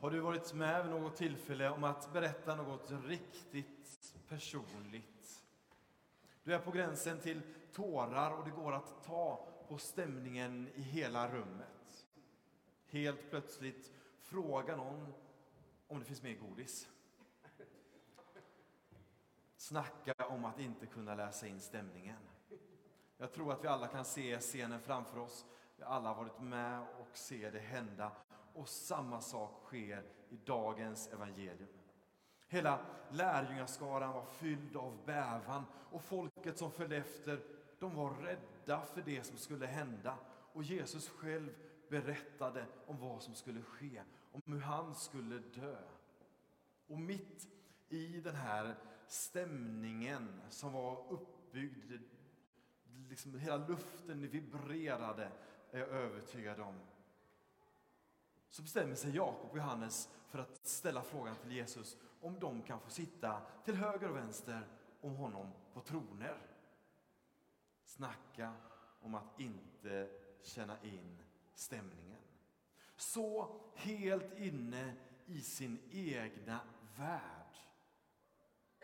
Har du varit med vid något tillfälle om att berätta något riktigt personligt? Du är på gränsen till tårar och det går att ta på stämningen i hela rummet. Helt plötsligt frågar någon om det finns mer godis. Snacka om att inte kunna läsa in stämningen. Jag tror att vi alla kan se scenen framför oss. Vi har alla varit med och ser det hända. Och samma sak sker i dagens evangelium. Hela lärjungaskaran var fylld av bävan och folket som följde efter, de var rädda för det som skulle hända. Och Jesus själv berättade om vad som skulle ske, om hur han skulle dö. Och mitt i den här stämningen som var uppbyggd, liksom hela luften vibrerade, är jag övertygad om. Så bestämmer sig Jakob och Johannes för att ställa frågan till Jesus om de kan få sitta till höger och vänster om honom på troner. Snacka om att inte känna in stämningen. Så helt inne i sin egna värld.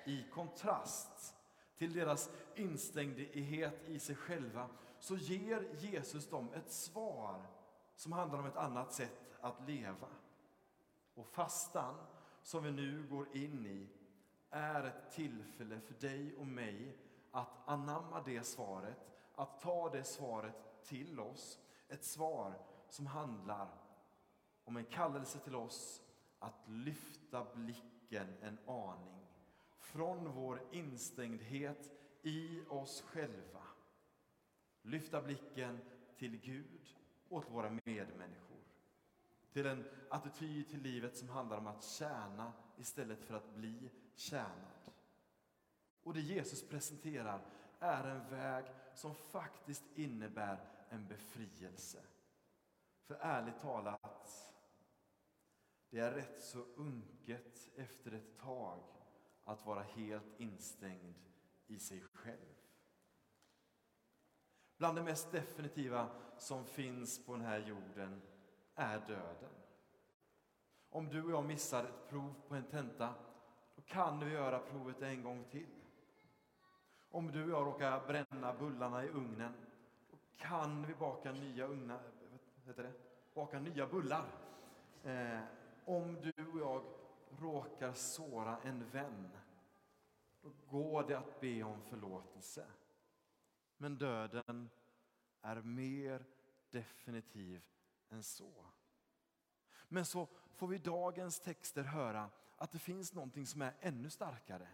I kontrast till deras instängdhet i sig själva så ger Jesus dem ett svar som handlar om ett annat sätt att leva. Och fastan som vi nu går in i är ett tillfälle för dig och mig att anamma det svaret, att ta det svaret till oss. Ett svar som handlar om en kallelse till oss att lyfta blicken en aning från vår instängdhet i oss själva. Lyfta blicken till Gud och till våra medmänniskor. Till en attityd till livet som handlar om att tjäna istället för att bli tjänad. Och det Jesus presenterar är en väg som faktiskt innebär en befrielse. För ärligt talat, det är rätt så unket efter ett tag att vara helt instängd i sig själv. Bland det mest definitiva som finns på den här jorden är döden. Om du och jag missar ett prov på en tenta, då kan vi göra provet en gång till. Om du och jag råkar bränna bullarna i ugnen, då kan vi baka nya, ugna, heter det? baka nya bullar. Eh, om du och jag råkar såra en vän, då går det att be om förlåtelse. Men döden är mer definitiv än så. Men så får vi i dagens texter höra att det finns någonting som är ännu starkare,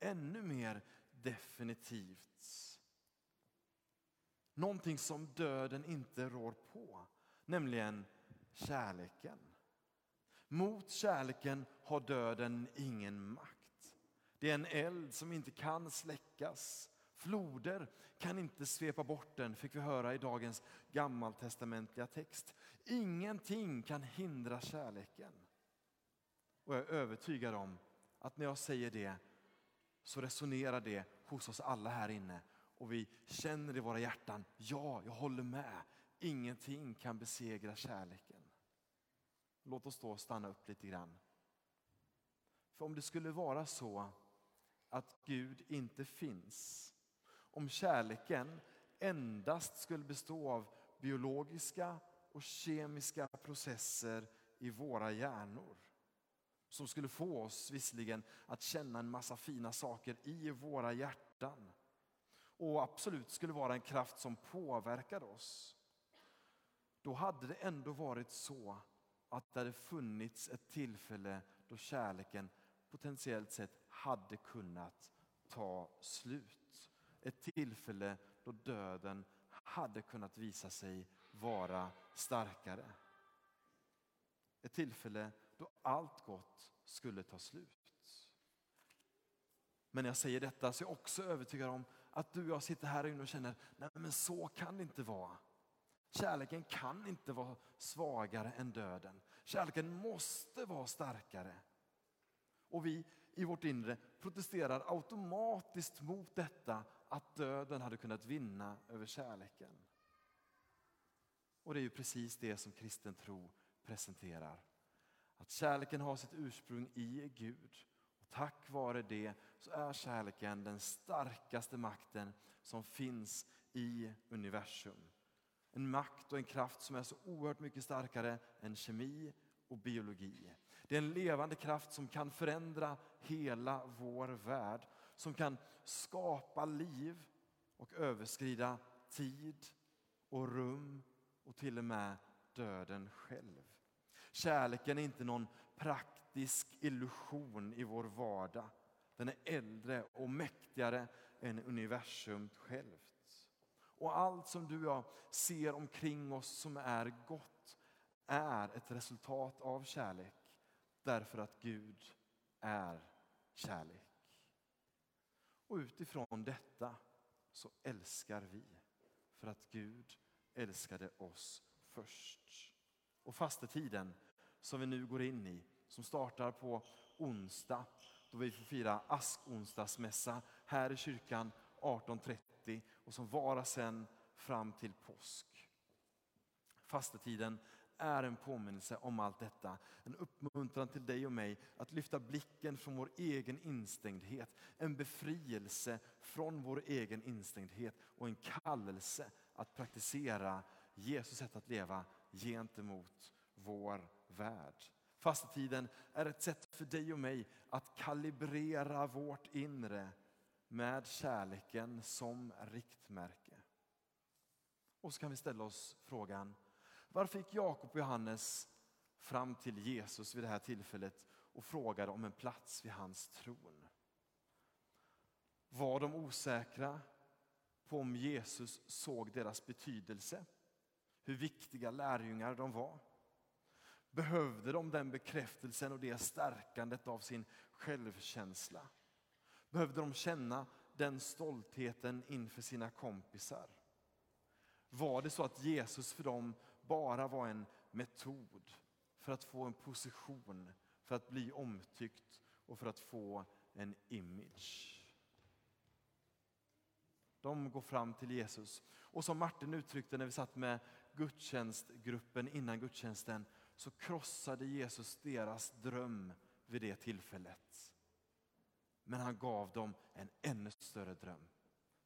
ännu mer definitivt. Någonting som döden inte rår på, nämligen kärleken. Mot kärleken har döden ingen makt. Det är en eld som inte kan släckas. Floder kan inte svepa bort den, fick vi höra i dagens gammaltestamentliga text. Ingenting kan hindra kärleken. Och jag är övertygad om att när jag säger det så resonerar det hos oss alla här inne och vi känner i våra hjärtan, ja, jag håller med. Ingenting kan besegra kärleken. Låt oss då stanna upp lite grann. För om det skulle vara så att Gud inte finns, om kärleken endast skulle bestå av biologiska och kemiska processer i våra hjärnor som skulle få oss visserligen att känna en massa fina saker i våra hjärtan och absolut skulle vara en kraft som påverkar oss. Då hade det ändå varit så att det hade funnits ett tillfälle då kärleken potentiellt sett hade kunnat ta slut. Ett tillfälle då döden hade kunnat visa sig vara starkare. Ett tillfälle då allt gott skulle ta slut. Men när jag säger detta så är jag också övertygad om att du och jag sitter här inne och känner, nej men så kan det inte vara. Kärleken kan inte vara svagare än döden. Kärleken måste vara starkare. Och vi i vårt inre protesterar automatiskt mot detta att döden hade kunnat vinna över kärleken. Och det är ju precis det som kristen tro presenterar. Att kärleken har sitt ursprung i Gud. Och tack vare det så är kärleken den starkaste makten som finns i universum. En makt och en kraft som är så oerhört mycket starkare än kemi och biologi. Det är en levande kraft som kan förändra hela vår värld. Som kan skapa liv och överskrida tid och rum och till och med döden själv. Kärleken är inte någon praktisk illusion i vår vardag. Den är äldre och mäktigare än universum självt. Och allt som du och jag ser omkring oss som är gott är ett resultat av kärlek. Därför att Gud är kärlek. Och utifrån detta så älskar vi. För att Gud älskade oss först. Och fastetiden som vi nu går in i, som startar på onsdag då vi får fira askonsdagsmässa här i kyrkan 18.30 och som varar sen fram till påsk. Fastetiden är en påminnelse om allt detta. En uppmuntran till dig och mig att lyfta blicken från vår egen instängdhet. En befrielse från vår egen instängdhet och en kallelse att praktisera Jesus sätt att leva gentemot vår värld. Fastetiden är ett sätt för dig och mig att kalibrera vårt inre med kärleken som riktmärke. Och så kan vi ställa oss frågan, varför gick Jakob och Johannes fram till Jesus vid det här tillfället och frågade om en plats vid hans tron? Var de osäkra på om Jesus såg deras betydelse? Hur viktiga lärjungar de var? Behövde de den bekräftelsen och det stärkandet av sin självkänsla? Behövde de känna den stoltheten inför sina kompisar? Var det så att Jesus för dem bara var en metod för att få en position, för att bli omtyckt och för att få en image? De går fram till Jesus. Och som Martin uttryckte när vi satt med gudstjänstgruppen innan gudstjänsten så krossade Jesus deras dröm vid det tillfället. Men han gav dem en ännu större dröm.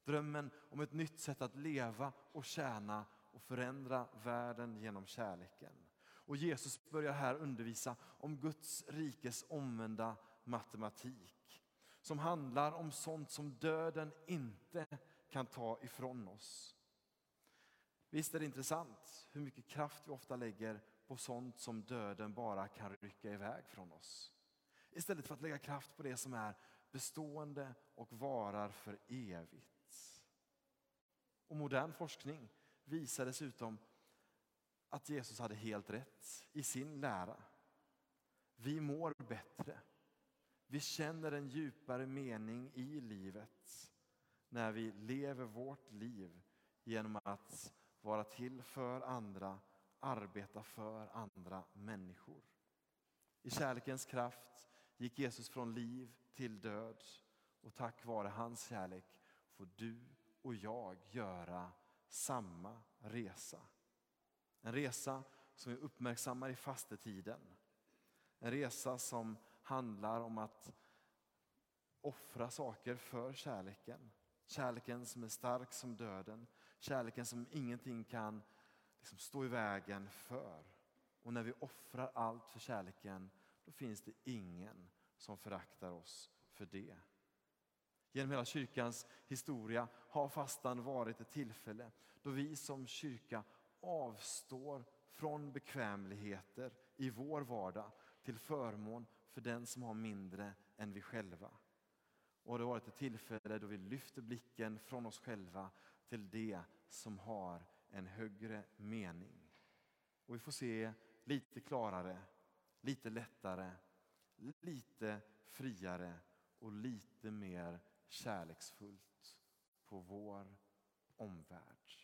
Drömmen om ett nytt sätt att leva och tjäna och förändra världen genom kärleken. Och Jesus börjar här undervisa om Guds rikes omvända matematik. Som handlar om sånt som döden inte kan ta ifrån oss. Visst är det intressant hur mycket kraft vi ofta lägger på sånt som döden bara kan rycka iväg från oss. Istället för att lägga kraft på det som är bestående och varar för evigt. Och modern forskning visar dessutom att Jesus hade helt rätt i sin lära. Vi mår bättre. Vi känner en djupare mening i livet när vi lever vårt liv genom att vara till för andra, arbeta för andra människor. I kärlekens kraft gick Jesus från liv till död och tack vare hans kärlek får du och jag göra samma resa. En resa som vi uppmärksammar i fastetiden. En resa som handlar om att offra saker för kärleken. Kärleken som är stark som döden. Kärleken som ingenting kan liksom stå i vägen för. Och när vi offrar allt för kärleken, då finns det ingen som föraktar oss för det. Genom hela kyrkans historia har fastan varit ett tillfälle då vi som kyrka avstår från bekvämligheter i vår vardag till förmån för den som har mindre än vi själva. Och det har varit ett tillfälle då vi lyfter blicken från oss själva till det som har en högre mening. Och vi får se lite klarare, lite lättare, lite friare och lite mer kärleksfullt på vår omvärld.